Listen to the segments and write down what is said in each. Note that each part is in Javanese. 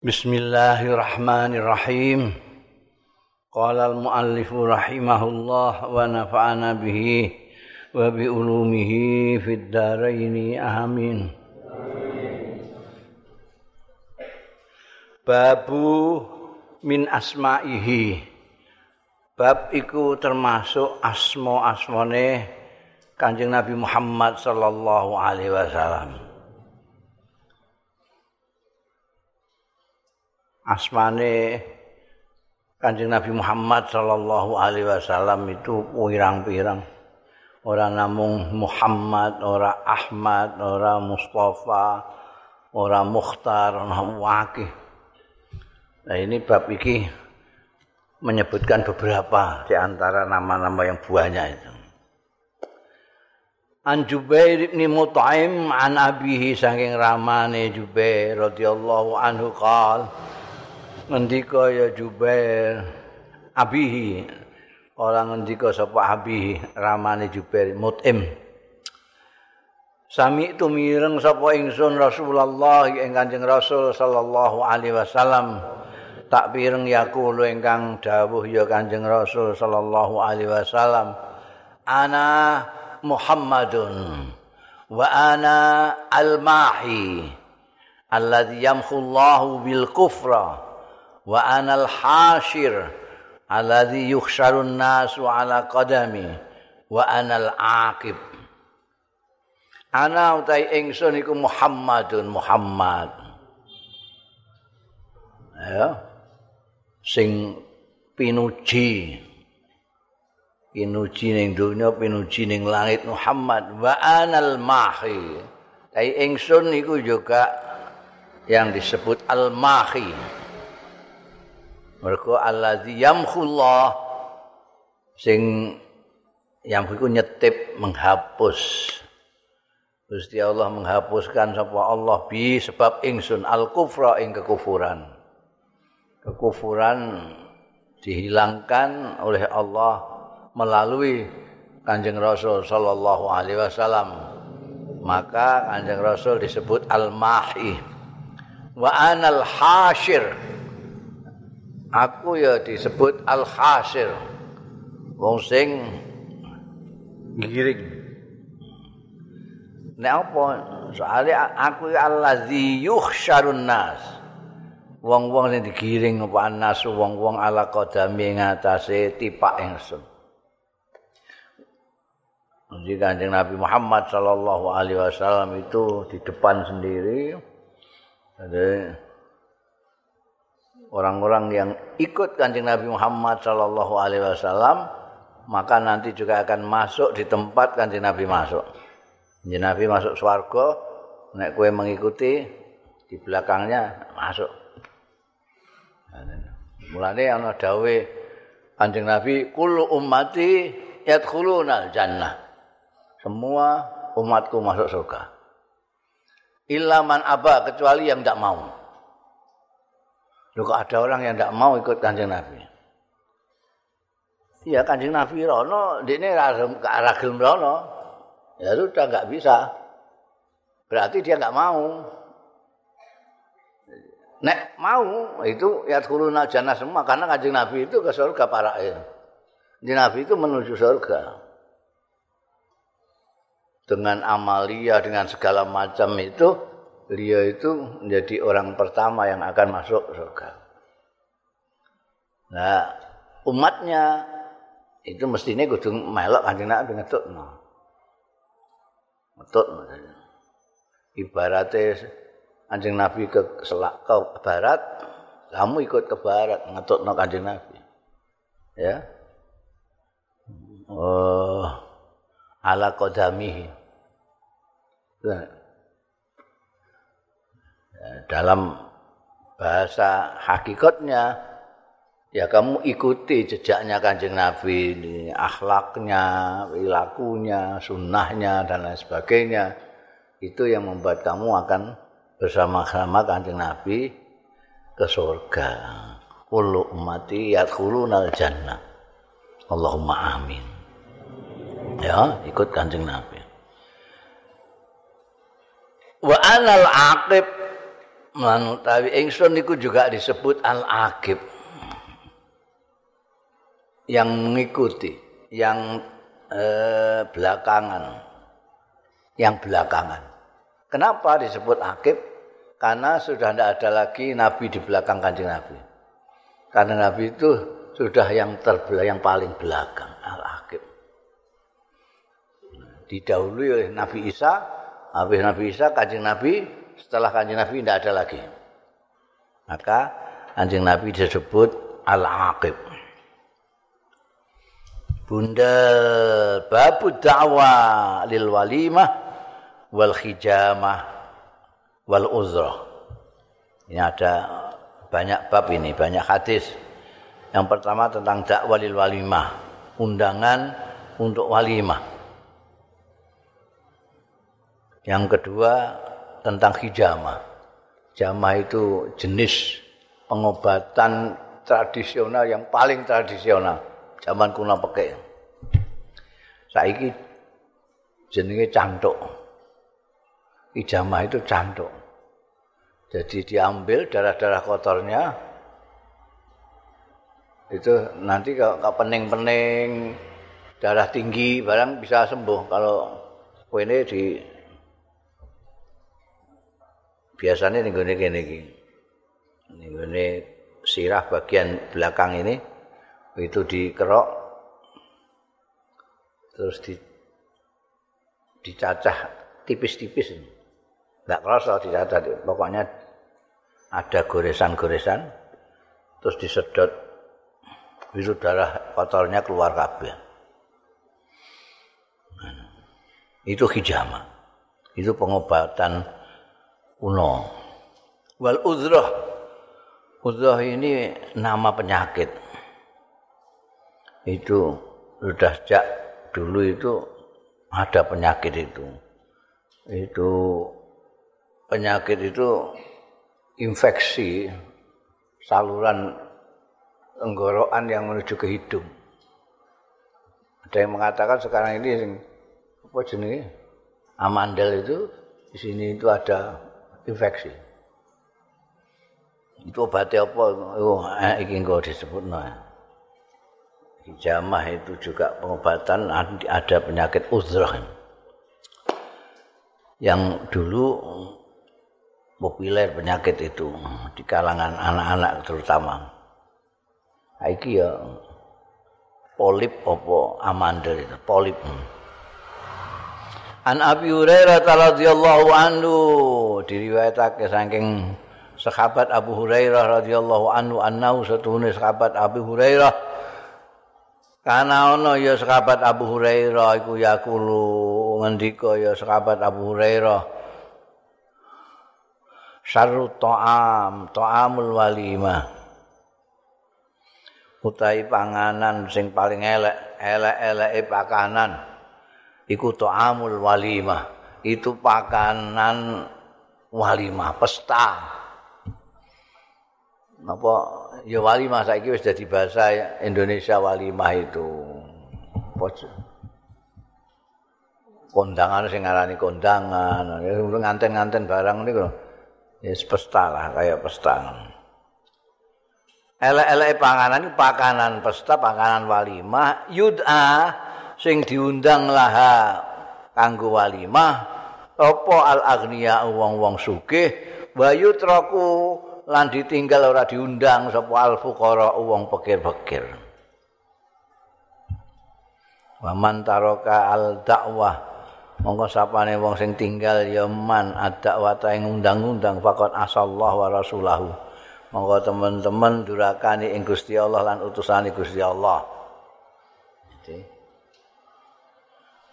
Bismillahirrahmanirrahim. Qala al-muallif rahimahullah wa nafa'ana bihi wa bi ulumihi fid dharain amin. Babu min asma'ihi. Bab iku termasuk asma-asmane Kanjeng Nabi Muhammad sallallahu alaihi wasallam. Asmane Kanjeng Nabi Muhammad sallallahu alaihi wasallam itu pirang-pirang. Ora namung Muhammad, ora Ahmad, ora Mustafa, ora Mukhtar, ora Wakih. Nah ini bab iki menyebutkan beberapa di antara nama-nama yang banyak itu. An Jubair bin Mut'im an abihi saking ramane Jubair radhiyallahu anhu qala ngendika ya Jubair abihi. Orang ngendika sapa abihi ramane Jubair mutim. Sami itu mireng sapa ingsun Rasulullah ing Kanjeng Rasul sallallahu alaihi wasallam. Tak pireng yaqulu ingkang dawuh ya Kanjeng Rasul sallallahu alaihi wasallam. Ana Muhammadun wa ana al-mahi alladhi yamhu Allahu bil kufra wa anal hashir alladhi yukhsharun nasu ala qadami wa anal aqib. Ana utai ingsun iku Muhammadun Muhammad. Ya. Sing pinuji. Pinuji ning donya pinuji ning langit Muhammad. Wa anal mahi. Tai ingsun iku juga yang disebut al mahi mergo allazi yamkhullah. Sing yang iku nyetip menghapus. Gusti Allah menghapuskan sapa Allah bi sebab ingsun al kufra ing kekufuran. Kekufuran dihilangkan oleh Allah melalui Kanjeng Rasul sallallahu alaihi wasallam. Maka Kanjeng Rasul disebut al-mahi. Wa anal hasyir aku ya disebut al hasil wong sing giring. Nek apa? Soalnya aku allazi yuhsyarun nas. Wong-wong sing digiring apa anas wong-wong ala qadami ngatasé tipak ingsun. Jadi kanjeng Nabi Muhammad Sallallahu Alaihi Wasallam itu di depan sendiri, jadi orang-orang yang ikut kanjeng Nabi Muhammad Shallallahu Alaihi Wasallam maka nanti juga akan masuk di tempat kanjeng Nabi masuk. Kanjeng Nabi masuk swargo, nek kue mengikuti di belakangnya masuk. Mulane ana dawe kanjeng Nabi kulu ummati yadkhuluna jannah. Semua umatku masuk surga. Ilaman aba kecuali yang tidak mau. Loh ada orang yang tidak mau ikut kanjeng Nabi? Iya kanjeng Nabi Rono, ini ragil Rono. Ya sudah nggak bisa. Berarti dia nggak mau. Nek mau itu ya turun jannah semua karena kanjeng Nabi itu ke surga para. Kanjeng Nabi itu menuju surga. Dengan amalia, dengan segala macam itu, beliau itu menjadi orang pertama yang akan masuk surga. Nah, umatnya itu mestinya kudu melok kanjeng Nabi ngetutno. Ngetut ibaratnya kanjeng Nabi ke selak ke barat, kamu ikut ke barat ngetutno kanjeng Nabi. Ya. Oh, ala qadamihi. Nah, dalam bahasa hakikatnya ya kamu ikuti jejaknya kanjeng Nabi ini akhlaknya, perilakunya, sunnahnya dan lain sebagainya itu yang membuat kamu akan bersama-sama kanjeng Nabi ke surga. Kullu ummati yadkhuluna jannah. Allahumma amin. Ya, ikut kanjeng Nabi. Wa anal aqib manutawi ingsun niku juga disebut al-aqib. Yang mengikuti yang eh, belakangan. Yang belakangan. Kenapa disebut akib karena sudah tidak ada lagi nabi di belakang kanjeng nabi. Karena nabi itu sudah yang terbelah yang paling belakang al-aqib. Didahului oleh Nabi Isa habis Nabi Isa kanjeng Nabi setelah kanjeng Nabi tidak ada lagi maka kanjeng Nabi disebut al-aqib Bunda babu da'wa lil walimah wal khijamah wal uzrah. Ini ada banyak bab ini, banyak hadis. Yang pertama tentang dakwah lil walimah, undangan untuk walimah. Yang kedua tentang hijamah. Jamah itu jenis pengobatan tradisional yang paling tradisional zaman kuno pakai. Saiki jenenge cantuk. Ijamah itu cantuk. Jadi diambil darah-darah kotornya itu nanti kalau pening-pening darah tinggi barang bisa sembuh kalau ini di biasanya nih gini gini ini gini sirah bagian belakang ini itu dikerok terus di dicacah tipis-tipis ini. Enggak kerasa dicacah, pokoknya ada goresan-goresan terus disedot itu darah kotornya keluar kabeh. Itu hijama. Itu pengobatan kuno. Wal uzrah. Uzrah ini nama penyakit. itu sudah sejak dulu itu ada penyakit itu. Itu penyakit itu infeksi saluran tenggorokan yang menuju ke hidung. Ada yang mengatakan sekarang ini apa jenis amandel itu di sini itu ada infeksi. Itu obatnya apa? Oh, eh, ini enggak disebut. Nah. hijamah itu juga pengobatan ada penyakit uzrah yang dulu populer penyakit itu di kalangan anak-anak terutama. Iki ya polip opo amandel itu polip. An Abi Hurairah radhiyallahu anhu diriwayatake saking sahabat Abu Hurairah radhiyallahu anhu annau satune sahabat Abu Hurairah Karena ana ya sahabat Abu Hurairah iku yakulu ngendika ya sahabat Abu Hurairah Syarru ta'am, ta'amul walimah. Utai panganan sing paling elek, elek-eleke pakanan iku ta'amul walimah. Itu pakanan walimah, pesta. apa ya walimah saiki wis dadi bahasa Indonesia walimah itu. Kondangan sing ngarani kondangan. Nganten-nganten barang niku ya pesta lah kayak pesta. Elek-elek panganan pakanan pesta pakanan walimah. Yud'a sing diundang laha kanggo walimah apa al agniya wong-wong sugih wa yutraku lan ditinggal ora diundang sapa al fuqara wong pikir-pikir. Wa man taraka al dakwah monggo sapane wong sing tinggal ya man ad-dakwata ing undang-undang faqat asallahu wa rasulahu. Monggo teman-teman durakani ing Gusti Allah lan utusane Gusti Allah. Jadi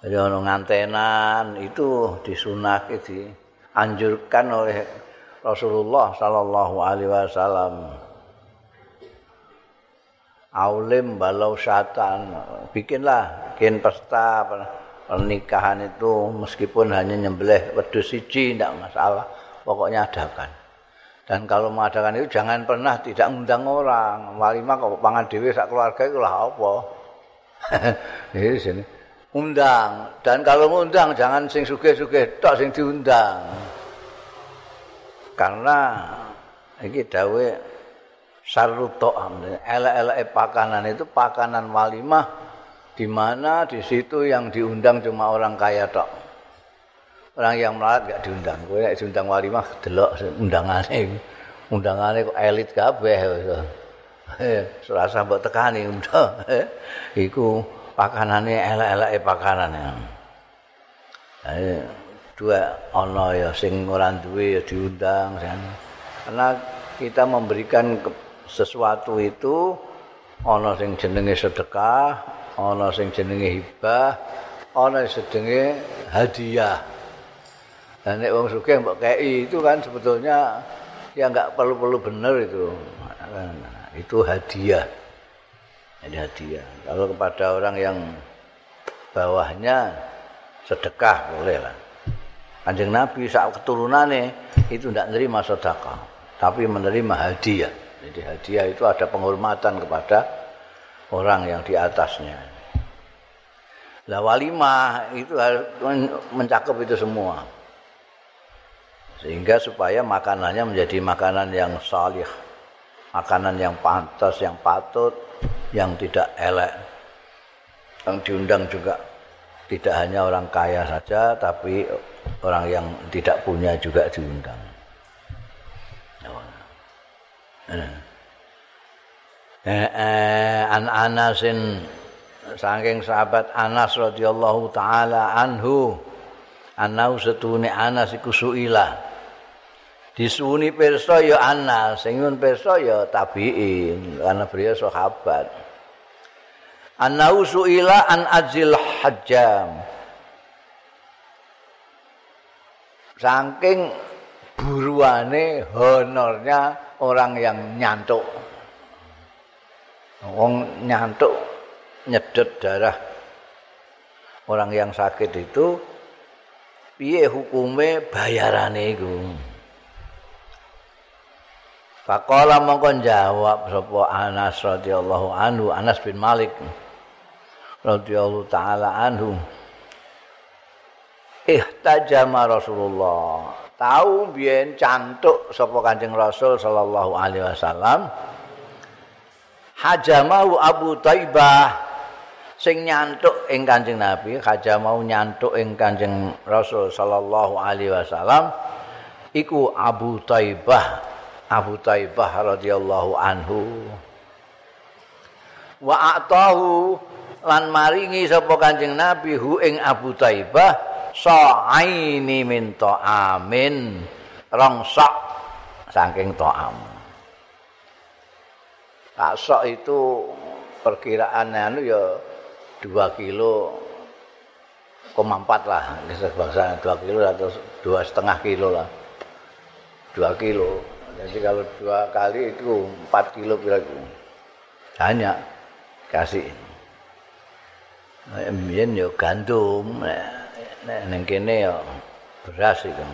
ono ngantenan itu disunahke dianjurkan oleh Rasulullah sallallahu alaihi wasallam. Aulim balau syatan, bikinlah bikin pesta pernikahan itu meskipun hanya nyembelih wedhus siji tidak masalah, pokoknya adakan. Dan kalau mengadakan itu jangan pernah tidak undang orang. Walimah kok pangan dhewe sak keluarga itu lah apa? Ini sini. Undang. Dan kalau ngundang jangan sing sugih-sugih tok sing diundang. karena iki dawe saruto elek-elek pakanan itu pakanan walimah. Di mana di situ yang diundang cuma orang kaya tok. Orang yang melarat gak diundang. Kowe nek diundang walimah delok undangane. Undangane kok elit kabeh. Eh serasa mbok tekani undang iku pakanane elek-elek pakanane dua ana ya sing ora duwe ya diundang kan. Karena kita memberikan sesuatu itu ana sing jenenge sedekah, ana sing jenenge hibah, ana sing hadiah. Dan nek wong sugih mbok kei itu kan sebetulnya ya enggak perlu-perlu bener itu. Itu hadiah. Jadi hadiah. Kalau kepada orang yang bawahnya sedekah boleh lah. Nabi saat keturunannya itu tidak menerima sedekah, tapi menerima hadiah. Jadi hadiah itu ada penghormatan kepada orang yang di atasnya. Lah walimah itu mencakup itu semua. Sehingga supaya makanannya menjadi makanan yang salih, makanan yang pantas, yang patut, yang tidak elek. Yang diundang juga tidak hanya orang kaya saja tapi orang yang tidak punya juga diundang. Eh, eh, an Anasin saking sahabat Anas radhiyallahu taala anhu anau setune Anas iku disuni pirsa ya Anas sing pirsa ya tabiin karena beliau sahabat Anau suila an ajil hajjam. Saking buruane honornya orang yang nyantuk. Wong nyantuk nyedet darah orang yang sakit itu piye hukume bayarane iku. Faqala mongkon jawab sapa Anas radhiyallahu anhu Anas bin Malik. radhiyallahu taala anhu. Ihtajama Rasulullah. Tahu biyen cantuk sapa Kanjeng Rasul sallallahu alaihi wasallam? Hajamahu Abu Taibah sing nyantuk ing Kanjeng Nabi hajamau nyantuk ing Kanjeng Rasul sallallahu alaihi wasallam iku Abu Taibah Abu Taibah radhiyallahu anhu. Wa atahu lan maringi sapa Kanjeng Nabi hu ing Abu Taibah sa'aini min ta'amin rong sok saking ta'am. Tak sok itu perkiraan anu ya 2 kilo koma empat lah bangsa 2 kilo atau dua setengah kilo lah. 2 kilo jadi kalau dua kali itu 4 kilo kira-kira banyak kasih Mbiyen ya gandum, nek ning kene ya beras itu.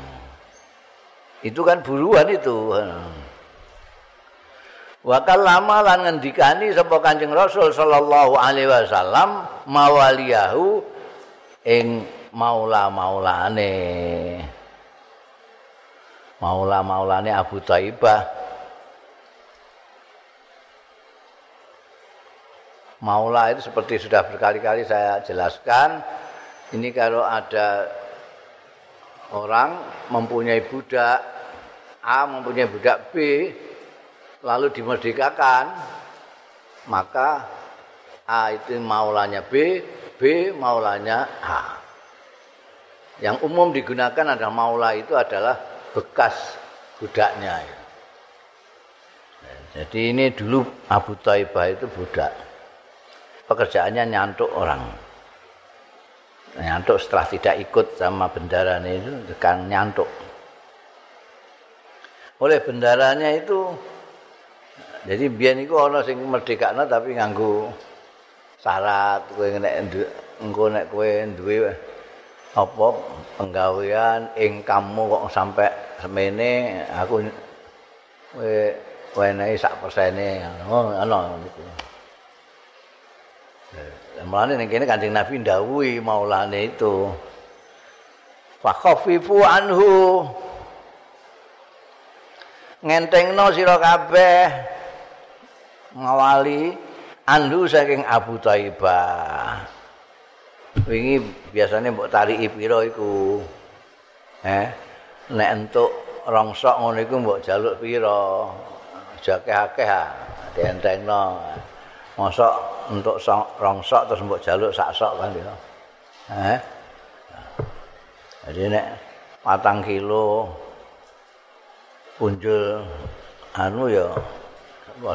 Itu kan buruan itu. Wakal lama lan ngendikani sapa Kanjeng Rasul sallallahu alaihi wasallam mawaliyahu ing maula-maulane. Maula-maulane Abu Thaibah Maula itu seperti sudah berkali-kali saya jelaskan, ini kalau ada orang mempunyai budak A mempunyai budak B lalu dimerdekakan, maka A itu maulanya B, B maulanya A. Yang umum digunakan adalah maula itu adalah bekas budaknya. Jadi ini dulu Abu Taibah itu budak. pekerjaannya nyantuk orang. Nyantuk setelah tidak ikut sama bendaranya itu kan nyantuk. Oleh bendaranya itu jadi biar itu orang sing merdeka tapi nganggu syarat kue nek engko nek kue duwe apa penggawean ing kamu kok sampai semene aku kowe wenehi sak persene oh ana gitu. Mulane ning kene Kanjeng Nabi ndawuhi maulane itu. Fa khafifu anhu. ngentengno sira kabeh ngawali andu saking Abu Thaibah wingi biasanya mbok tariki pira iku eh nek entuk rongsok ngono iku mbok jaluk pira? Jakeh-akeh ha dientengno mosok entuk rongsok terus mbok jaluk sak sok kan ya. Eh? Jadi nek patang kilo punjul anu ya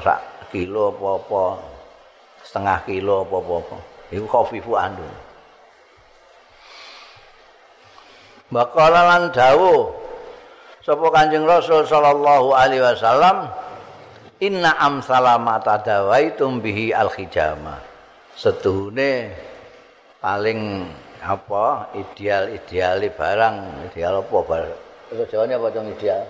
sak kilo apa-apa setengah kilo apa-apa. Iku khafifu andu Bakala lan dawuh sapa Kanjeng Rasul sallallahu alaihi wasallam inna amsalama tadawaitum bihi al-khijama. Setuhune paling apa ideal-ideal barang. Ideal apa itu jawane apa cung ideal.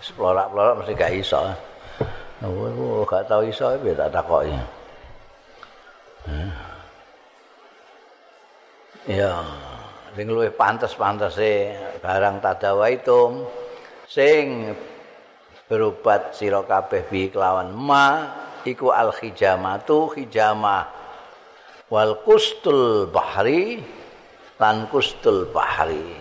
Seplorak-plorak mesti gak iso. Oh, gak tau iso piye tak takoki. Ya, sing luwih pantes-pantese barang tadawaitum sing berobat sira kabeh bi kelawan ma iku al khijamatu khijamah. Wal kustul bahri lan kustul bahri.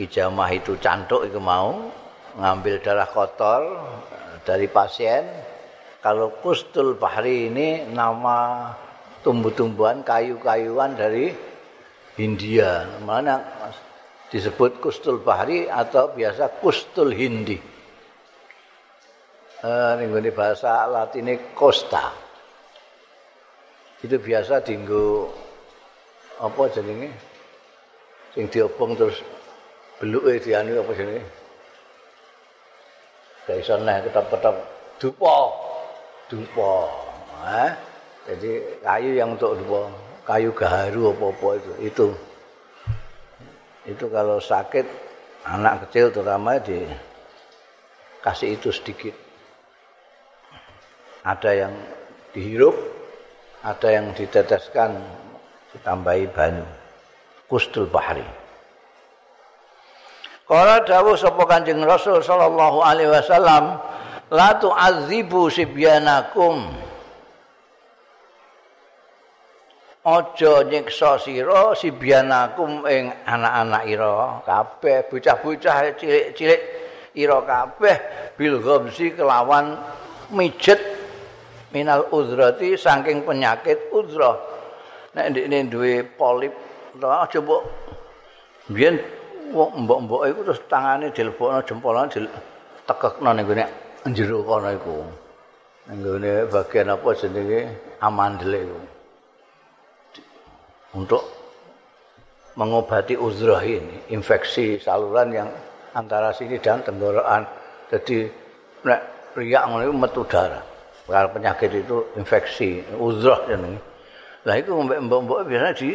Hijamah itu cantuk itu mau ngambil darah kotor dari pasien. Kalau kustul bahri ini nama tumbuh-tumbuhan kayu-kayuan dari India mana disebut kustul bahri atau biasa kustul hindi eh, bahasa latinnya costa itu biasa dinggo apa jadinya sing diobong terus beluke dianu apa jenenge? Gak iso neh ketep-ketep dupa. Dupa. Eh? Jadi kayu yang untuk dupa, kayu gaharu apa-apa itu. Itu. Itu kalau sakit anak kecil terutama di kasih itu sedikit. Ada yang dihirup, ada yang diteteskan ditambahi banyu. Kustul bahari. Kala dawuh sapa Kanjeng Rasul sallallahu alaihi wasallam, la tu'adzibu sibyanakum. Aja nyiksa sira sibyanakum ing anak-anak ira kabeh, bocah-bocah cilik-cilik ira kabeh bil ghamsi kelawan mijet minal uzrati saking penyakit uzrah. Nek ndekne duwe polip, aja mbok biyen mbok-mbok iku terus tangane dilebokno jempolane ditekekno ning gone njero kono iku. Ning gone bagian apa jenenge amandel iku. Untuk mengobati uzrah ini, infeksi saluran yang antara sini dan tenggorokan. Jadi nek riak ngono iku metu darah. Kalau penyakit itu infeksi, uzrah jenenge. Lah iku mbok-mbok biasanya di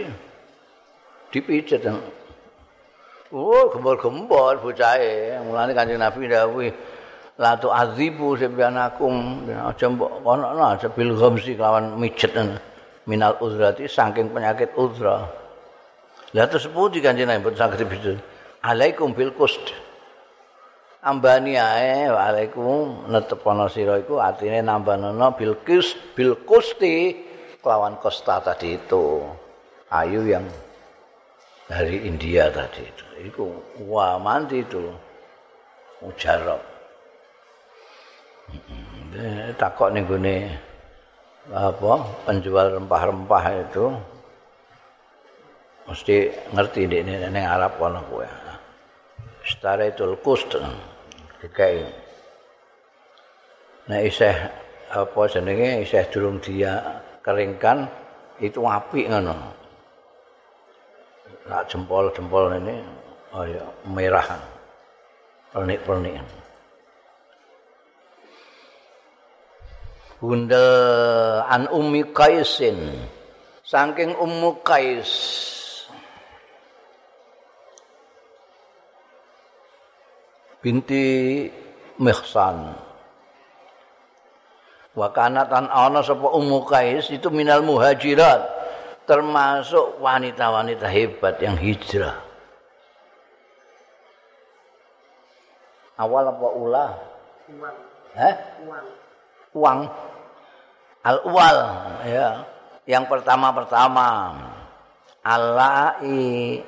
dipijet Oh, gembor-gembor bocahe. Mulane Kanjeng Nabi dawuh la tu azibu sibyanakum aja mbok kono aja bil ghamsi kelawan mijet minal uzrati saking penyakit uzra. Lah terus pundi Kanjeng Nabi saged bidu. Alaikum bil kust. Ambani ae waalaikum netepono sira iku artine nambanono bil kust bil kusti kelawan kosta tadi itu. Ayu yang dari India tadi itu. Iku wah mandi itu. Mujarab. Takok nih gune apa penjual rempah-rempah itu mesti ngerti di ini neng Arab kono kue. Setara itu kust dikai. Nah iseh apa jenenge iseh durung dia keringkan itu api ngono. Nah, jempol-jempol ini oh ya, merah. Pernik-pernik. bundel an ummi kaisin saking ummu kais binti Mihsan wa kanatan ana sapa ummu kais itu minal muhajirat termasuk wanita-wanita hebat yang hijrah awal apa ulah? Uang. Hah? Uang. Uang. Al-uwal ya. Yang pertama-pertama Alai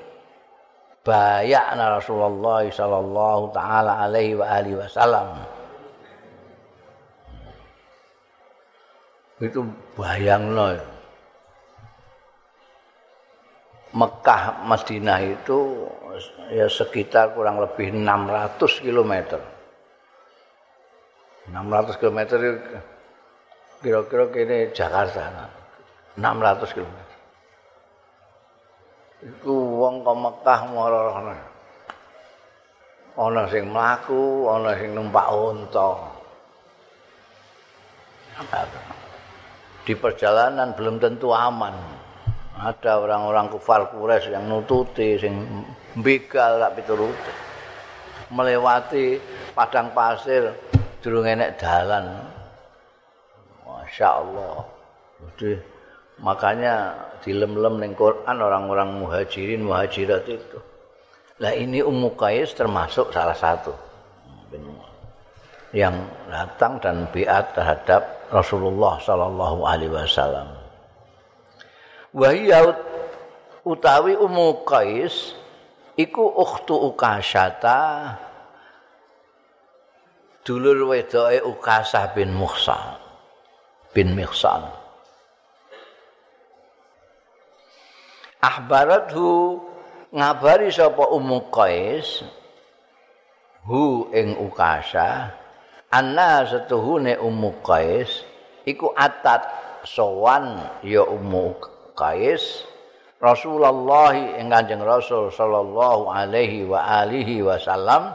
bayakna Rasulullah sallallahu taala alaihi wa alihi wasallam. Itu bayangno. Mekah Madinah itu ya sekitar kurang lebih 600 km. 600 km kira-kira kene Jakarta. 600 km. Iku wong ke Mekah marana. Ana sing mlaku, ana sing numpak unta. Di perjalanan belum tentu aman. Ada orang-orang kufar Quraisy yang nututi sing begal tak pituruti. Melewati padang pasir durung enek dalan. Masya Allah. Jadi makanya dilem-lem ning Quran orang-orang muhajirin muhajirat itu. Lah ini Ummu Qais termasuk salah satu yang datang dan biat terhadap Rasulullah sallallahu alaihi wasallam. Wahia utawi Ummu Qais iku ukhtu Ukasyata dulur wedoke Ukasah bin Muhsan bin Mihsan. Ahbarathu ngabari sapa Ummu Qais hu ing Ukasa anna setuhune Ummu Qais iku atat sowan ya Ummu Qais Rasulullah ing Kanjeng Rasul sallallahu alaihi wa alihi wasallam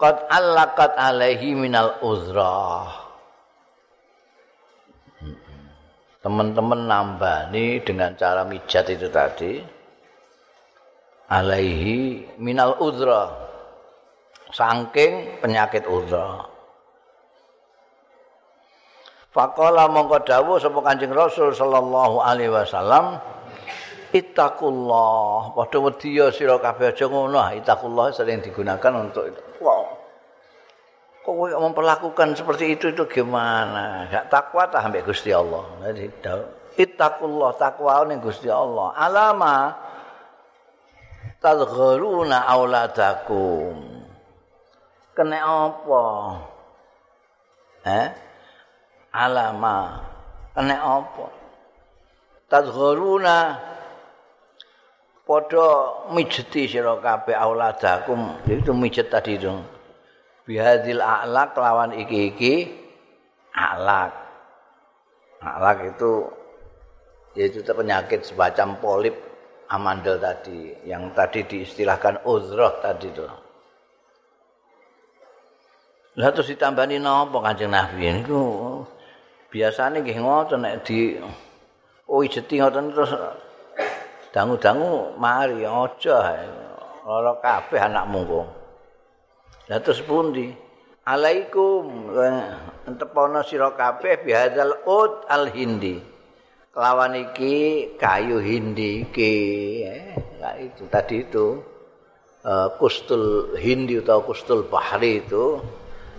qad allaqat alaihi minal uzrah teman-teman nambah nih dengan cara mijat itu tadi. Alaihi minal udra saking penyakit udra Faqala mongko dawuh sapa Kanjeng Rasul sallallahu alaihi wasallam Ittaqullah. Padha wedi sira kabeh aja ngono. Ittaqullah sering digunakan untuk. Kowe memperlakukan seperti itu itu gimana? Gak takwa tah ambek Gusti Allah. Jadi ittaqullah takwa ning Gusti Allah. Alama tadgharuna auladakum. Kene apa? Eh? Alama kene apa? Tadgharuna padha mijeti sira kabeh auladakum. Itu mijet tadi itu. Bihadil a'lak lawan iki-iki a'lak. A'lak itu yaitu penyakit semacam polip amandel tadi yang tadi diistilahkan uzroh tadi itu. Lah terus ditambani napa Kanjeng Nabi niku biasane nggih ngoten nek di oh ngoten terus dangu-dangu mari aja lara kabeh anakmu kok. Lah terus pundi? Alaikum entepono sira kabeh bihadzal ud al hindi. Kelawan iki kayu hindi iki eh, itu tadi itu uh, kustul hindi atau kustul bahri itu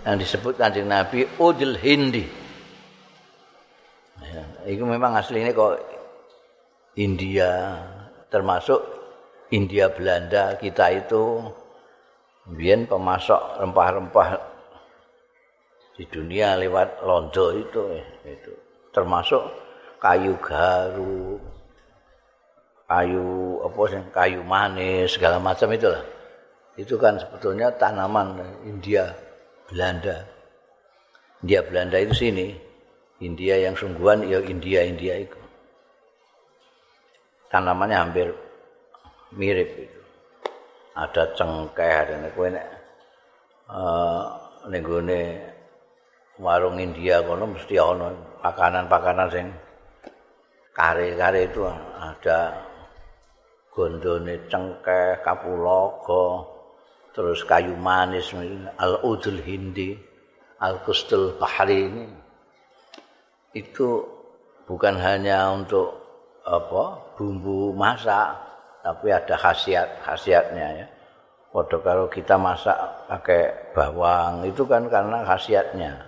yang disebut kanjeng Nabi udil hindi. Ya, itu memang aslinya kok India termasuk India Belanda kita itu Biyen pemasok rempah-rempah di dunia lewat londo itu itu. Termasuk kayu garu kayu apa sih kayu manis segala macam itulah. Itu kan sebetulnya tanaman India Belanda. India Belanda itu sini. India yang sungguhan ya India India itu. Tanamannya hampir mirip itu ada cengkeh ada kowe nek eh gone warung India kono mesti ana pakanan-pakanan sing kare-kare itu. Ada gondone cengkeh kapulaga terus kayu manis al udul hindi al kustul bahari ini. Itu bukan hanya untuk apa bumbu masak tapi ada khasiat khasiatnya ya Padha karo kita masak pakai bawang itu kan karena khasiatnya.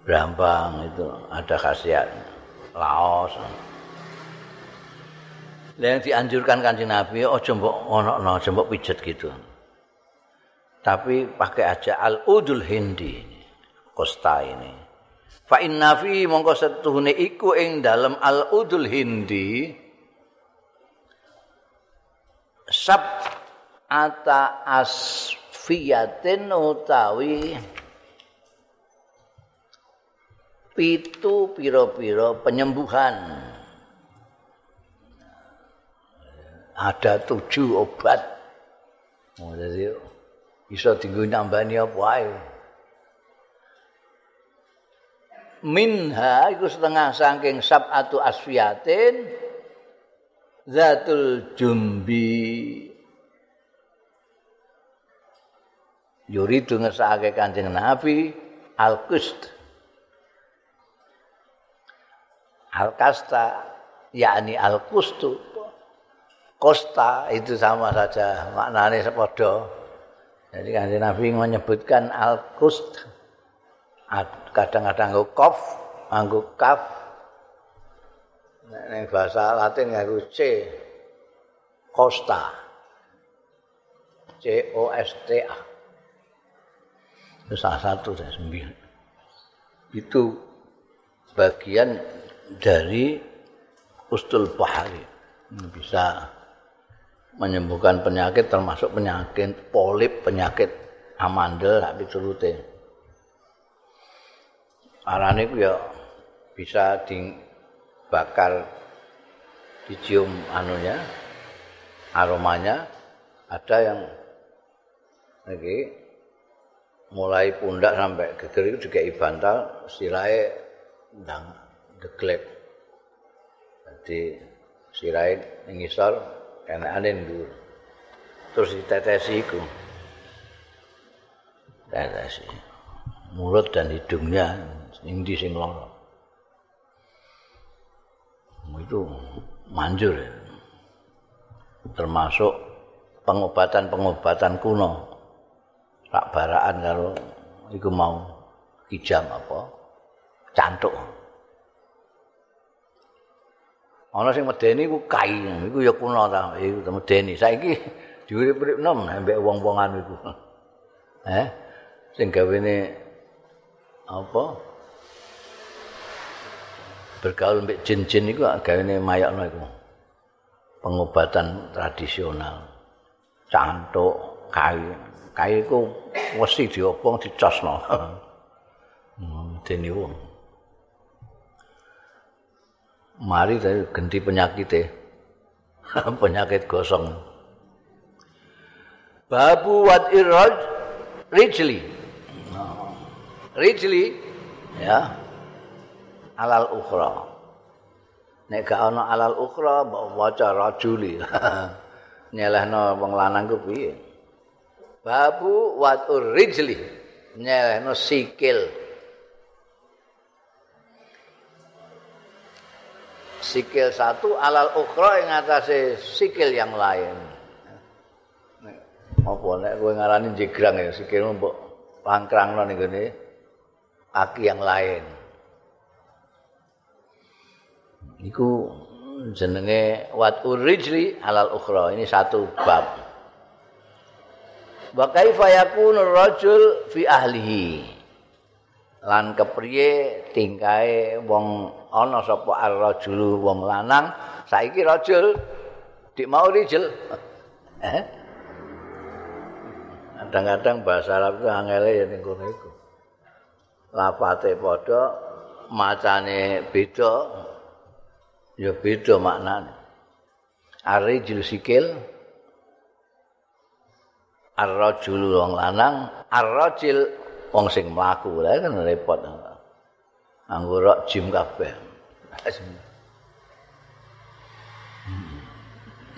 Brambang itu ada khasiatnya. Laos. yang dianjurkan kanjeng Nabi ojo mbok ono aja mbok pijet gitu. Tapi pakai aja al-udul hindi kosta ini. Fa inna fi mongko setuhune iku ing dalem al-udul hindi sab ata asfiyatin utawi pitu piro-piro penyembuhan ada tujuh obat. Oh, jadi bisa tinggal nambani apa ae. Minha iku setengah saking sab'atu asfiyatin zatul jumbi yuridu ngesake kanjeng Nabi al-kust al-kasta yakni al-kustu Kosta itu sama saja maknanya sepodo. Jadi kan Nabi menyebutkan al-kust kadang-kadang nggo kof. Nek bahasa Latin nggo C. Kosta. C O S T A. Itu salah satu dari sembilan. Itu bagian dari ustul bahari. Bisa menyembuhkan penyakit termasuk penyakit polip, penyakit amandel tapi turute. Arane ya bisa dibakar dicium anunya aromanya ada yang lagi mulai pundak sampai geger itu juga ibantal sirai ndang deglek jadi sirai ngisor enakane ndur. Terus ditetesi iku. Tetesi. Mulut dan hidungnya sing di sing lara. Itu manjur ya. Termasuk pengobatan-pengobatan kuno. Tak baraan kalau iku mau kijam apa? Cantuk. ana sing medeni iku kai iku ya kuno ta iku medeni saiki diurip-urip nom ambek wong-wongan iku eh sing gawene apa bergaul mbek jin-jin iku gawene mayakno iku. Pengobatan tradisional. Cantuk kai kai iku wesi diobong dicosno. Medeni wong. Mari saya ganti penyakit penyakit gosong. Babu wat iraj rijli. Rijli ya alal ukhra. Nek gak ana alal ukhra mbok waca rajuli. Nyelehno wong lanang ku piye? Babu wat rijli. Nyelehno sikil. Sikil satu alal ukhra ing atase sikil yang lain. Apa nek kowe ngarani jegrang ya sikil mbok langkrangno ning gone kaki yang lain. Iku jenenge wat urijli alal ukhra ini satu bab. Wa kaifa yakunu rajul fi ahlihi? lan kepriye tingkae wong ana sapa ar-rajulu wong lanang saiki rajul dik mau rijel eh kadang-kadang bahasa Arab itu angele ya ning kono iku lafate padha macane beda ya beda maknane ar-rijul sikil ar-rajulu wong lanang ar-rajil wong sing mlaku lha kan repot. Anggo rok jim kabeh.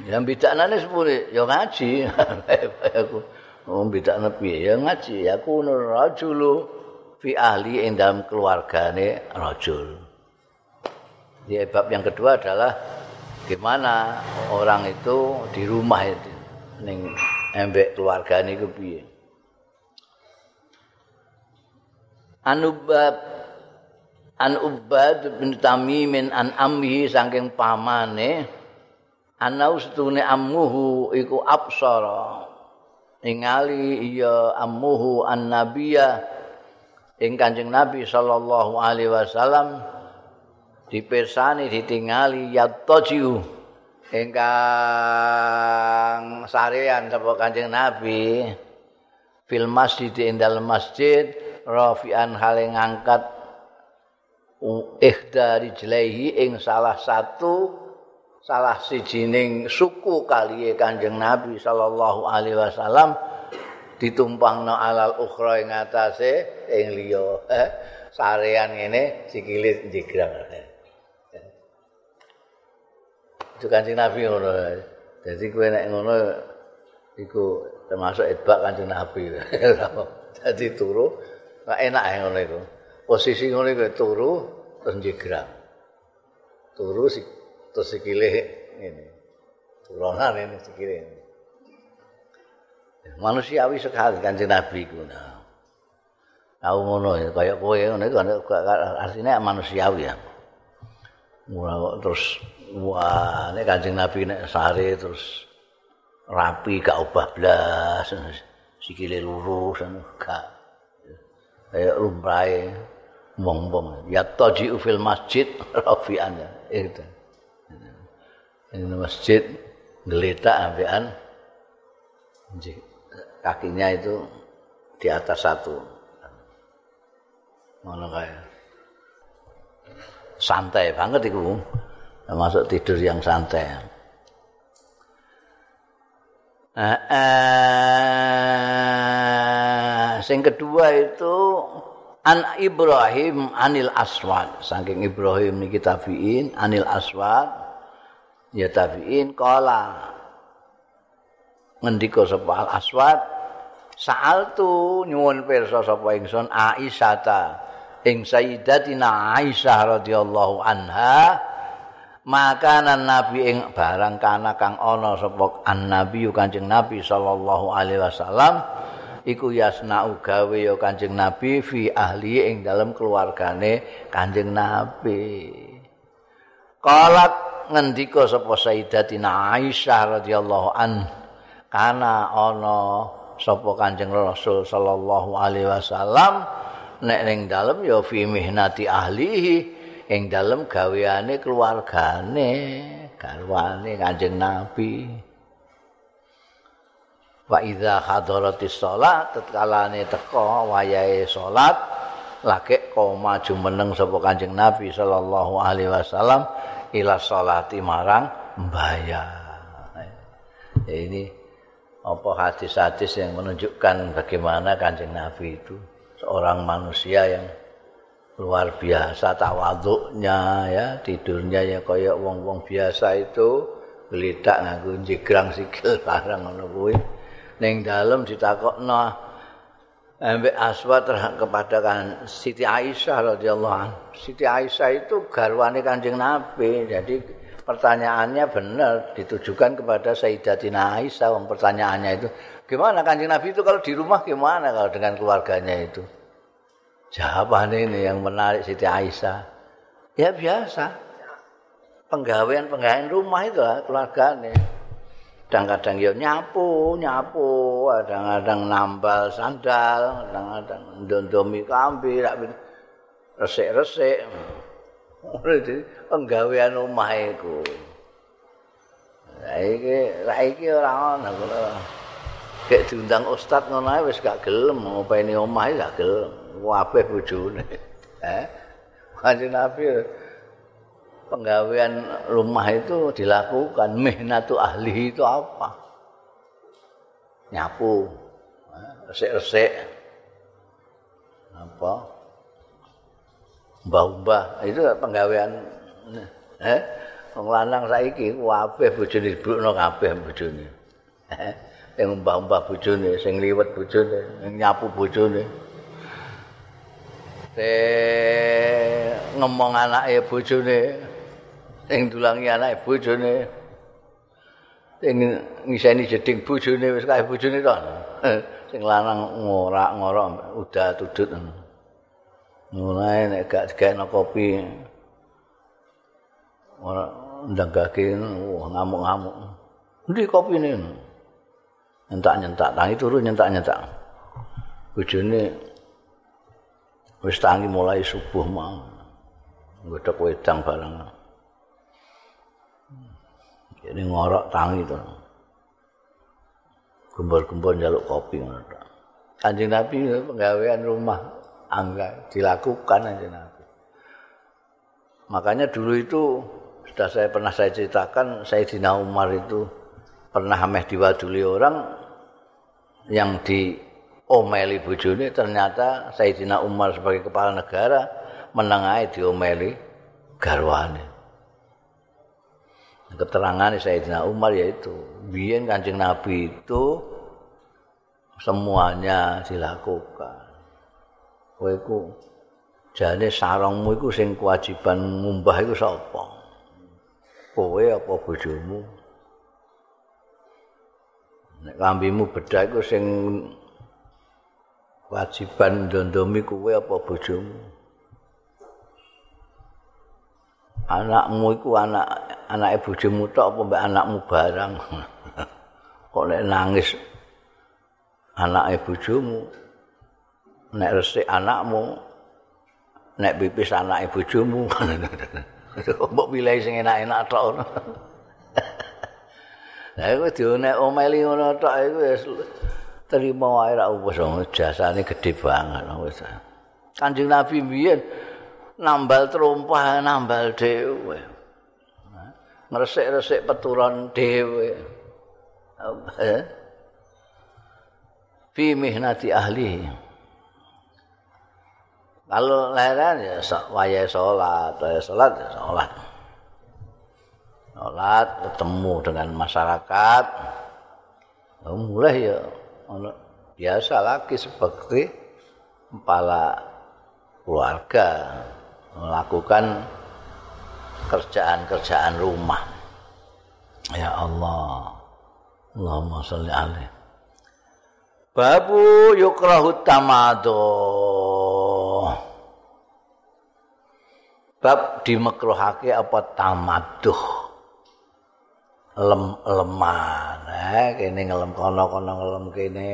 Ya bidakane sepure ya ngaji. Aku oh bidakne piye ya ngaji. Aku nur rajulu fi ahli ing dalam keluargane rajul. Di bab yang kedua adalah gimana orang itu di rumah itu. Ning embek keluargane iku piye? Anubab An Ubad bin Tamimin an amhi saking pamane anau setune ammuhu iku absara. Ningali iya ammuhu an nabiya ing Kanjeng Nabi sallallahu alaihi wasallam dipersani ditingali yatojiu ingkang sarean sapa Kanjeng Nabi fil masjid ing dalem masjid rafi'an hale ngangkat ihdari jlehi ing salah satu salah sijining suku kaliye Kanjeng Nabi sallallahu alaihi wasallam ditumpangno alal ukhra ing atase ing liya. Eh, sarean ngene sikile jigrang itu Kanjeng Nabi ngono jadi kowe nek ngono iku termasuk edbak Kanjeng Nabi jadi turu enak ngono iku posisi ngono kuwi turu terus njegrang. Turu terus sikile ini. Turunan ini sikile. Manusiawi sekali kanjeng Nabi ku. Nah. Tahu ngono ya kaya kowe ngono iku artine manusiawi ya. Mula terus wah nek kanjeng Nabi nek sare terus rapi gak ubah blas sikile lurus gak. Kayak lumrahe wong-wong ya taji fil masjid rafi'an. Itu ini masjid geletak ambekan kakinya itu di atas satu. Mana kayak santai banget itu masuk tidur yang santai. Eh, eh, sing kedua itu an Ibrahim anil Aswad. Saking Ibrahim niki tabiin anil Aswad. Ya tabiin kala ngendika sapa al Aswad? Saal tu nyuwun pirsa sapa ingsun Aisyah ta ing Sayyidatina Aisyah radhiyallahu anha makanan nabi ing barang kana kang ana sapa an nabi kanjeng nabi sallallahu alaihi wasallam iku yasna'u gawe ya Kanjeng Nabi fi ahli ing dalam keluargane Kanjeng Nabi. Qalat ngendika sapa Sayyidatina Aisyah radhiyallahu an kana ana sapa Kanjeng Rasul sallallahu alaihi wasallam nek ning dalem ya fi mihnati ahlihi ing dalem gaweane keluargane garwane Kanjeng Nabi. wa idza hadaratis shalat tetkalane teka wayahe salat lagi koma jumeneng sapa Kanjeng Nabi sallallahu alaihi wasallam ila salati marang mbayar. Ya ini apa hadis-hadis yang menunjukkan bagaimana Kanjeng Nabi itu seorang manusia yang luar biasa tawaduknya ya tidurnya ya kayak wong-wong biasa itu gelitak nganggo jigrang sikil barang ngono kuwi ning dalem ditakokno ambek aswat kepada kan Siti Aisyah radhiyallahu anha. Siti Aisyah itu garwane Kanjeng Nabi. Jadi pertanyaannya benar ditujukan kepada Sayyidatina Aisyah. Wong pertanyaannya itu gimana Kanjeng Nabi itu kalau di rumah gimana kalau dengan keluarganya itu? Jawaban ini yang menarik Siti Aisyah. Ya biasa. Penggawean-penggawean rumah itu lah keluarganya. kadang-kadang ya nyapu, nyapu, kadang-kadang nambal sandal, kadang-kadang ndondomi kambi, resik-resik. Penggawean iku. Saiki, saiki ora kula. Kek diundang ustaz ngono ae wis gak gelem ngopeni omah gak gelem. Kabeh bojone. Eh? Kanjeng Nabi penggawean rumah itu dilakukan mihnatu ahli itu apa? Nyapu. Resik-resik. Apa? Mbah-mbah. Itu penggawean eh? Wong lanang saiki kabeh bojone dibrukno kabeh bojone. Eh? Sing mbah-mbah bojone sing liwet bojone sing nyapu bojone sing ngomong anake bojone sing dulangi anake bojone sing ngiseni jeding bojone wis kaya bojone to. Sing lanang ngorak-ngorak udah tudut. Mulai nek gak digekno kopi ora ndang gage wah ngamuk-ngamuk. Endi kopine? Nyentak-nyentak, tangi turu nyentak-nyentak. Bojone wis tangi mulai subuh mau. Nggodhok wedang barang. Jadi ngorok tangi to. Gembor-gembor njaluk kopi ngono Kanjeng Nabi penggawean rumah angga dilakukan aja nanti. Makanya dulu itu sudah saya pernah saya ceritakan Sayyidina Umar itu pernah ameh diwaduli orang yang di omeli bojone ternyata Sayyidina Umar sebagai kepala negara menengahi diomeli garwane. Keterangan Sayyidina Umar yaitu biyen Kanjeng Nabi itu semuanya dilakukan. kowe iku jane sarungmu iku sing kewajiban ngumbah iku sapa? Kowe apa bojomu? Nek lambimu bedah iku sing kewajiban ndondomi kowe apa bojomu? Anakmu iku anak anake bojomu tok apa mbek anakmu barang? Kok nek nangis anake bojomu nek resik anakmu nek pipis anake bojomu mbok pilih sing enak-enak tok Lah iku dionek omeli ngono tok iku wis terima wae ra wis jasane gedhe banget wis. Kanjeng Nabi biyen nambal terumpah nambal dhewe. Ngresik-resik peturon dhewe. Fi mihnati ahli. Kalau leheran ya wayai sholat, wayai sholat ya sholat. Sholat ketemu dengan masyarakat. Mulai ya biasa lagi seperti kepala keluarga melakukan kerjaan-kerjaan rumah. Ya Allah. Allahumma sholli alaihi. Babu yukrahu tamadun. bab dimekruhake apa tamaduh lem leman eh kene ngelem kono kono ngelem kene.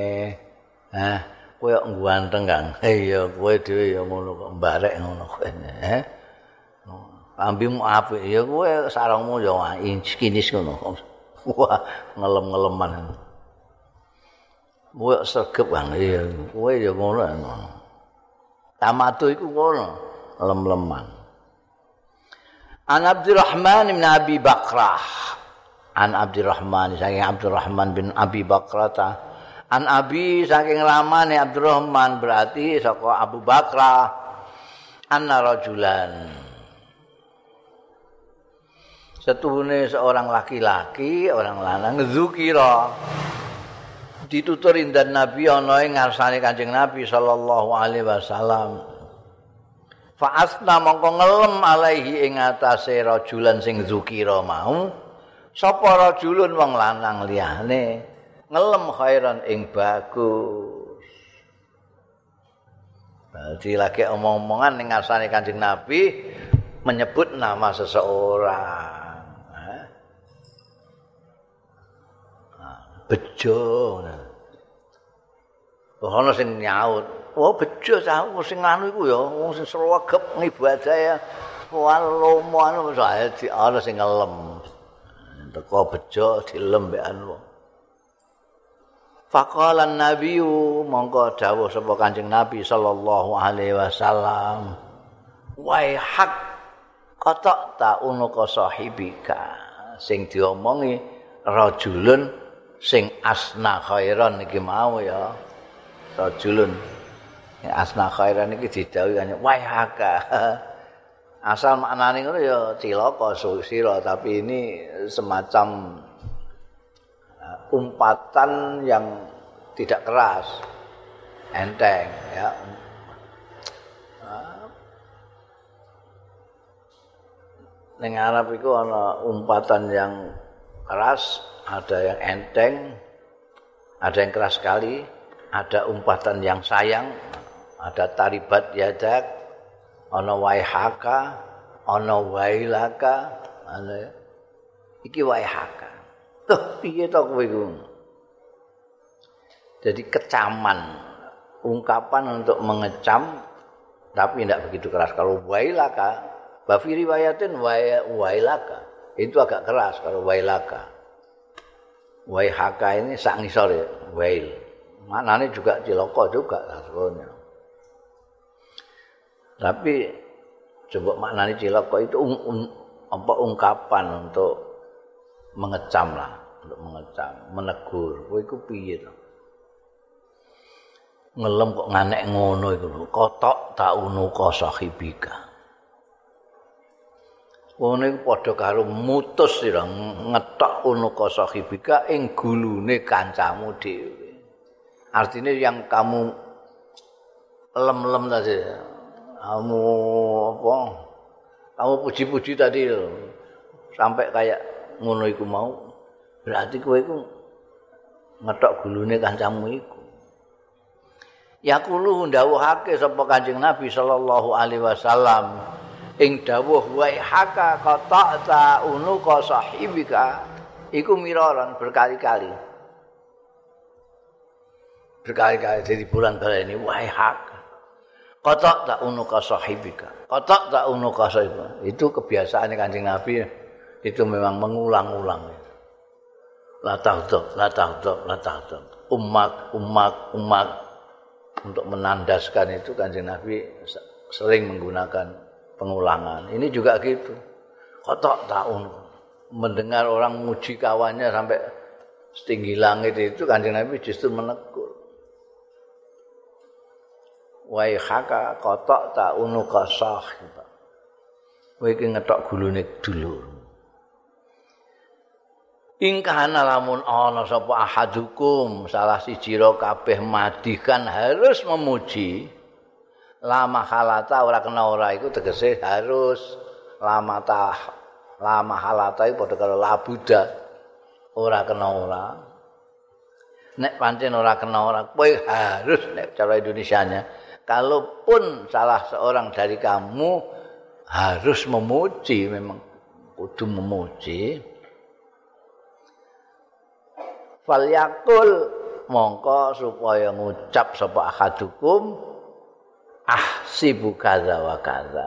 Eh kowe kok ganteng kang? Iya kowe dhewe ya ngono kok mbarek ngono kene ambimu apik. Ya kowe sarungmu ya kinis ngono. Wah ngelem-ngeleman. Kowe sregep kang? Iya kowe ya ngono tamatu iku ngono lem-leman. An Abdurrahman bin Abi Bakrah. An Abdurrahman saking Abdurrahman bin Abi Bakrah An Abi saking lamane Abdurrahman berarti saka Abu Bakrah. Anna rajulan. Setuhune seorang laki-laki, orang lanang zukira. Ditutur indan Nabi ana ing ngarsane Kanjeng Nabi sallallahu alaihi wasallam. fa asna mongko ngelem alaihi ing atase rajulan sing zukira mau sapa rajulun wong lanang liyane ngelem khairan ing bagus Jadi lagi omong-omongan ning ngasane Kanjeng Nabi menyebut nama seseorang. Bejo. Ono sing nyaut, Oh bejo aku sing anu iku ya wong sing sregep ngibadah ya. Wah anu saya di ana sing ngelem. Teko bejo dilembekan wong. Faqala an-nabiy mongko dawuh sapa Kanjeng Nabi sallallahu alaihi wasallam. Wai hak kotok ta unuka sahibika sing diomongi rajulun sing asna khairan iki mau ya. Rajulun asna khairan iki didhawuhi kan wayaka asal maknane ngono ya cilaka sira tapi ini semacam uh, umpatan yang tidak keras. Enteng ya. Neng Arab itu ana umpatan yang keras, ada yang enteng, ada yang keras sekali, ada umpatan yang sayang, ada taribat yadak, ana waihaka, ana wailaka, ana iki waihaka. Tuh piye to kowe? Jadi kecaman, ungkapan untuk mengecam tapi tidak begitu keras. Kalau wailaka, bafi riwayatin wailaka, itu agak keras kalau wailaka. Waihaka ini sak ngisor ya, wail. Maknanya juga ciloko juga sebetulnya. Tapi coba maknanya ciloko itu un, un, apa ungkapan untuk mengecam lah, untuk mengecam, menegur. Kowe iku piye to? Ngelem kok nganek ngono iku lho. Kotok tak unu ka sahibika. Iku padha karo mutus sira ngetok unu ka ing gulune kancamu dhewe. Artinya yang kamu lem-lem tadi. Kamu apa? Kamu puji-puji tadi sampai kayak ngono iku mau. Berarti kowe iku ngetok gulune kancamu iku. Yaqulu ndawuhake sapa Kanjeng Nabi sallallahu alaihi wasallam ing dawuh wa haka qata'ta unuka sahibika iku miraran berkali-kali. Berkali-kali jadi bulan kali ini wa haka qata'ta unuka sahibika. Qata'ta unuka sahibika. Itu kebiasaan Kanjeng Nabi itu memang mengulang-ulang. La tahdab, la tahdab, la. Umak, umak, umak. Untuk menandaskan itu kanjeng Nabi sering menggunakan pengulangan. Ini juga gitu. Kotok tahun. Mendengar orang muji kawannya sampai setinggi langit itu kanjeng Nabi justru menegur. Wai haka kotok tak unuka sahib. Wai ngetok gulune dulur. Ingkana lamun ana sapa ahadukum salah siji ro kabeh madikan harus memuji lama halata ora kena ora iku tegese harus lama tah lama halata iku padha karo labuda ora kena ora nek pancen ora kena ora kowe harus nek cara Indonesianya kalaupun salah seorang dari kamu harus memuji memang kudu memuji. Falyakul mongko supaya ngucap sapa akadukum ah sibu kaza wa kaza.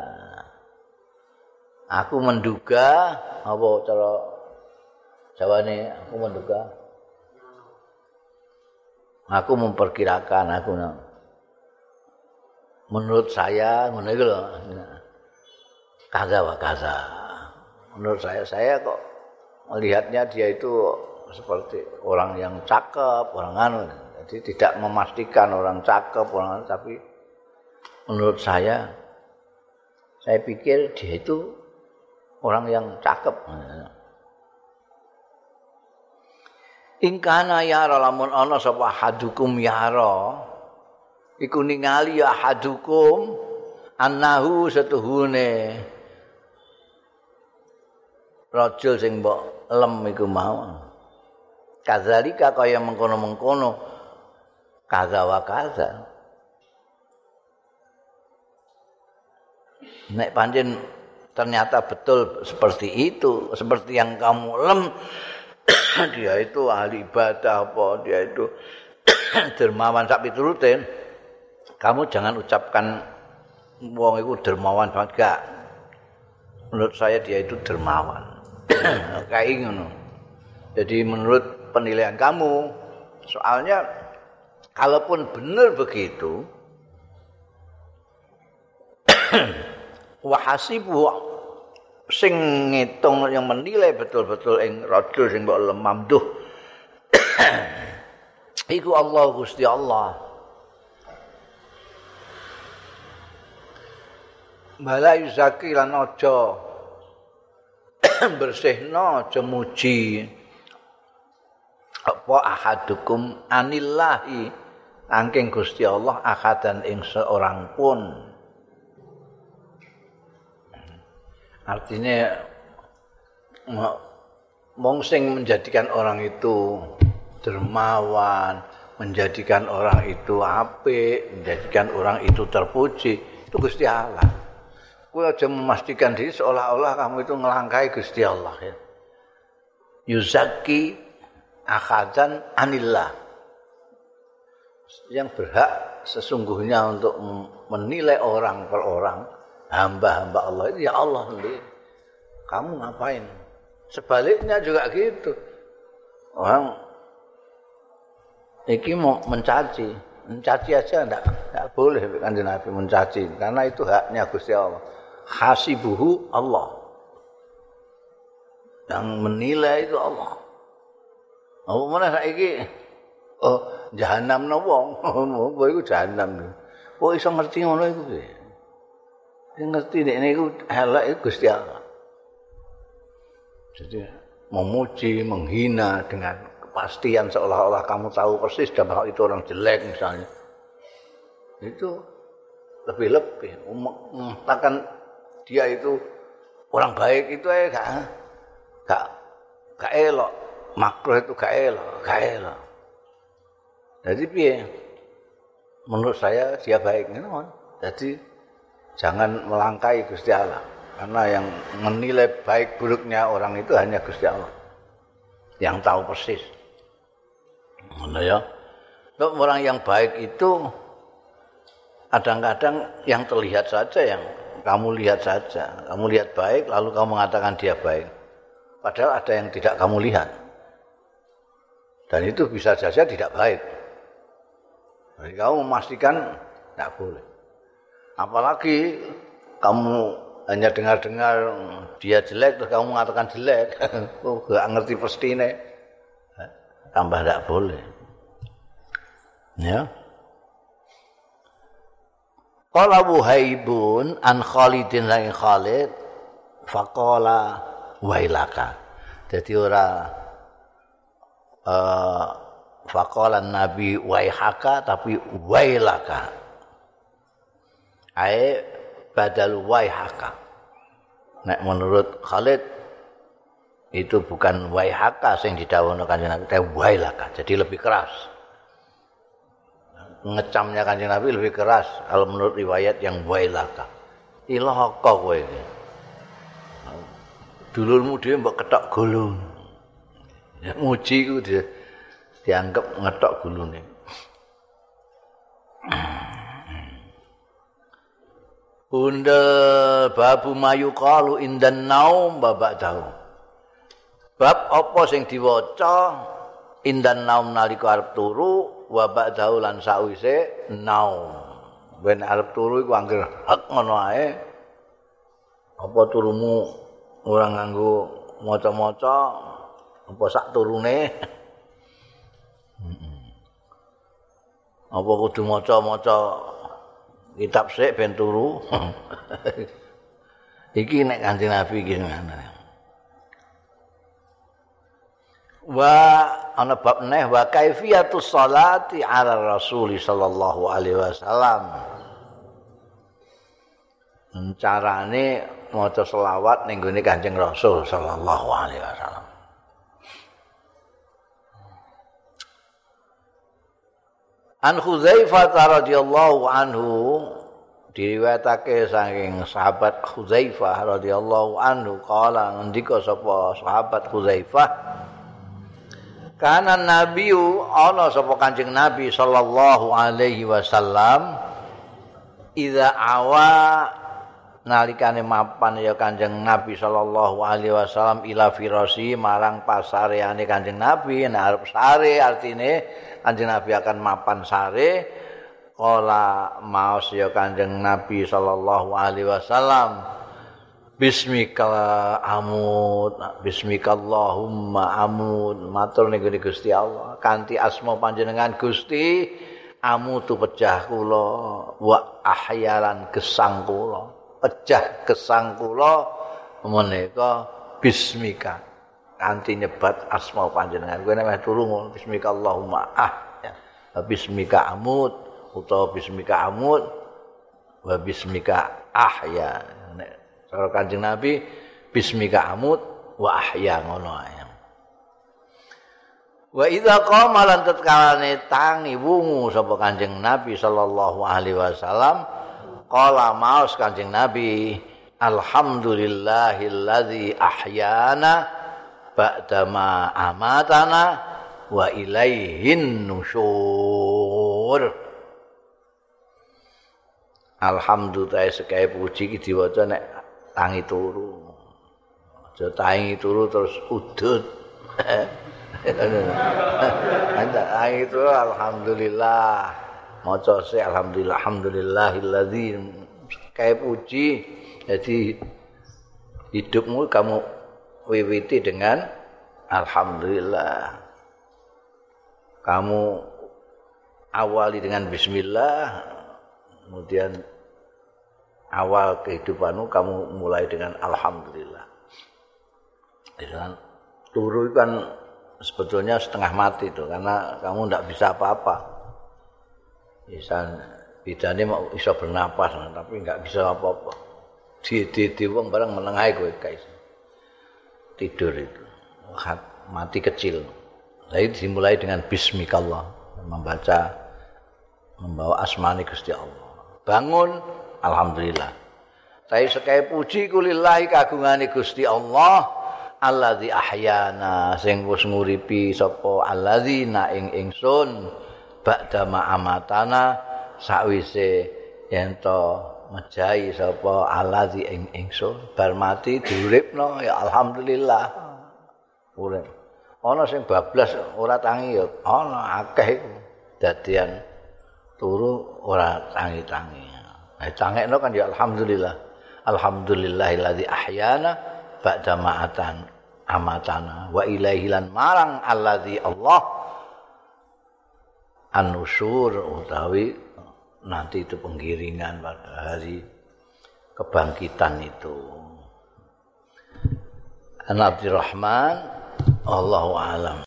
Aku menduga apa cara jawane aku menduga? Aku memperkirakan aku menurut saya ngono iku kaza wa kaza menurut saya saya kok melihatnya dia itu seperti orang yang cakep, orang anu. Jadi tidak memastikan orang cakep, orang anu, tapi menurut saya saya pikir dia itu orang yang cakep. Ingkana ya lamun ana sapa hadukum yara iku ningali ya hadukum annahu setuhune. Rajul sing mbok lem iku mau. Kadzalika kaya mengkono-mengkono. Kaza wa kaza. Nek pancen ternyata betul seperti itu seperti yang kamu lem dia itu ahli ibadah apa dia itu dermawan sak piturutin kamu jangan ucapkan wong itu dermawan banget. Gak menurut saya dia itu dermawan. Kayak ngono. Jadi menurut penilaian kamu. Soalnya kalaupun benar begitu wahasibu sing ngitung yang menilai betul-betul ing rajul sing mbok lemamduh iku Allah Gusti Allah Bala yuzaki lan aja bersihno aja muji. Apa ahadukum anillahi? Angking Gusti Allah ahadan ing seorang pun. Artinya wong sing menjadikan orang itu dermawan, menjadikan orang itu apik, menjadikan orang itu terpuji, itu Gusti Allah. Kowe aja memastikan diri seolah-olah kamu itu ngelangkai Gusti Allah ya. Yuzaki akhadan anillah. Yang berhak sesungguhnya untuk menilai orang per orang, hamba-hamba Allah itu ya Allah sendiri. Kamu ngapain? Sebaliknya juga gitu. Orang iki mau mencaci, mencaci aja enggak, enggak boleh kanjeng Nabi mencaci karena itu haknya Gusti Allah. Hasibuhu Allah. Yang menilai itu Allah. Apa mana saiki? Oh, jahanam no wong. Apa iku jahanam. Kok iso ngerti ngono iku piye? ngerti nek niku elek iku Gusti Allah. Jadi memuji, menghina dengan kepastian seolah-olah kamu tahu persis dan bahwa itu orang jelek misalnya. Itu lebih-lebih mengatakan dia itu orang baik itu eh gak gak gak elok. Makro itu gak elok, gak elok. Jadi piye? Menurut saya dia baik, Jadi jangan melangkai Gusti Allah. Karena yang menilai baik buruknya orang itu hanya Gusti Allah. Yang tahu persis. Mana ya? Orang yang baik itu kadang-kadang yang terlihat saja yang kamu lihat saja. Kamu lihat baik lalu kamu mengatakan dia baik. Padahal ada yang tidak kamu lihat. Dan itu bisa saja tidak baik. Jadi kamu memastikan tidak boleh. Apalagi kamu hanya dengar-dengar dia jelek terus kamu mengatakan jelek oh gak ngerti ini tambah tidak boleh ya Qala Wuhaibun an Khalidin lain Khalid faqala wailaka. Jadi ora uh, faqala Nabi waihaka tapi wailaka. Ae badal waihaka. Nek menurut Khalid itu bukan waihaka sing didhawuhna Kanjeng tapi wailaka. Jadi lebih keras. Ngecamnya Kanjeng Nabi lebih keras kalau menurut riwayat yang wailaka. Ilahaka kowe iki. Dulurmu dhewe mbok ketok gulung. Ya muji ku dia dianggap ngetok gulune. Bunda babu mayu kalu indan naum babak tahu. Bab apa sing diwaca indan naum nalika arep turu babak tahu lan sawise naum. Ben arep turu iku anggere hak ngono ae. Apa turumu ora nganggo maca-maca apa sak turune? Apa kudu maca-maca kitab sik ben turu. iki nek Kanjeng Nabi iki ngono. Wa ana bab neh wa kaifiyatus salati ala Rasul sallallahu alaihi wasallam. Carane maca selawat ning gone Kanjeng Rasul sallallahu alaihi wasallam. An Khuzaifah radhiyallahu anhu diriwayatake saking sahabat Khuzaifah radhiyallahu anhu kala ngendika sapa sahabat Khuzaifah kana nabiu ana sapa Kanjeng Nabi sallallahu alaihi wasallam idza awa nalikane mapan ya Kanjeng Nabi sallallahu alaihi wasallam ila firasi marang pasareane Kanjeng Nabi nek arep sare artine Kanjeng Nabi akan mapan sare kala maos ya Kanjeng Nabi sallallahu alaihi wasallam Bismika amud Bismika Allahumma amud. Matur ning Gusti Allah. Kanthi asma panjenengan Gusti amutu pecah kula wa ahyalan gesang kula. Pecah gesang kula menika Bismika. Kanthi nyebat asma panjenengan. Kowe nek turu ngono bismika Allahumma ah bismika amut utawa bismika amut wa bismika ahya cara kanjeng Nabi bismika amut wa ahya ngono ae. Wa idza qama lan tatkalane tangi wungu sapa Kanjeng Nabi sallallahu alaihi wasallam qala maos Kanjeng Nabi alhamdulillahilladzi ahyana ba'dama amatana wa ilaihin nusyur. Alhamdulillah sekai puji ki diwaca nek tangi turu. Aja tangi turu terus udut. Anda tangi turu alhamdulillah. Maca se alhamdulillah alhamdulillahilladzi sekai puji. Jadi hidupmu kamu wiwiti dengan alhamdulillah. Kamu awali dengan bismillah, kemudian awal kehidupanmu kamu mulai dengan alhamdulillah. Dengan turu kan sebetulnya setengah mati itu karena kamu tidak bisa apa-apa. Bisa bidane mau bisa bernapas tapi nggak bisa apa-apa. Di di di wong barang menengahi kowe guys. Tidur itu. Mati kecil. Jadi dimulai dengan bismillah membaca membawa asmani Gusti Allah. bangun alhamdulillah. Saya sekai puji kulillahi kagungane Gusti Allah alladzi ahyana sing wis nguripi sapa alladzina ing ingsun ba'da amatana sakwise yen to mejahi sapa alladzi ing ingsun bar mati diuripno ya alhamdulillah. Urip. Ana sing bablas ora tangi ya ana akeh dadian turu ora tangi-tangi. Eh tangekno kan ya alhamdulillah. Alhamdulillahilladzi ahyana ba'da ma'atan amatana wa ilaihi lan marang alladzi Allah an-nusur utawi nanti itu penggiringan pada hari kebangkitan itu. An Abdurrahman Allahu alam.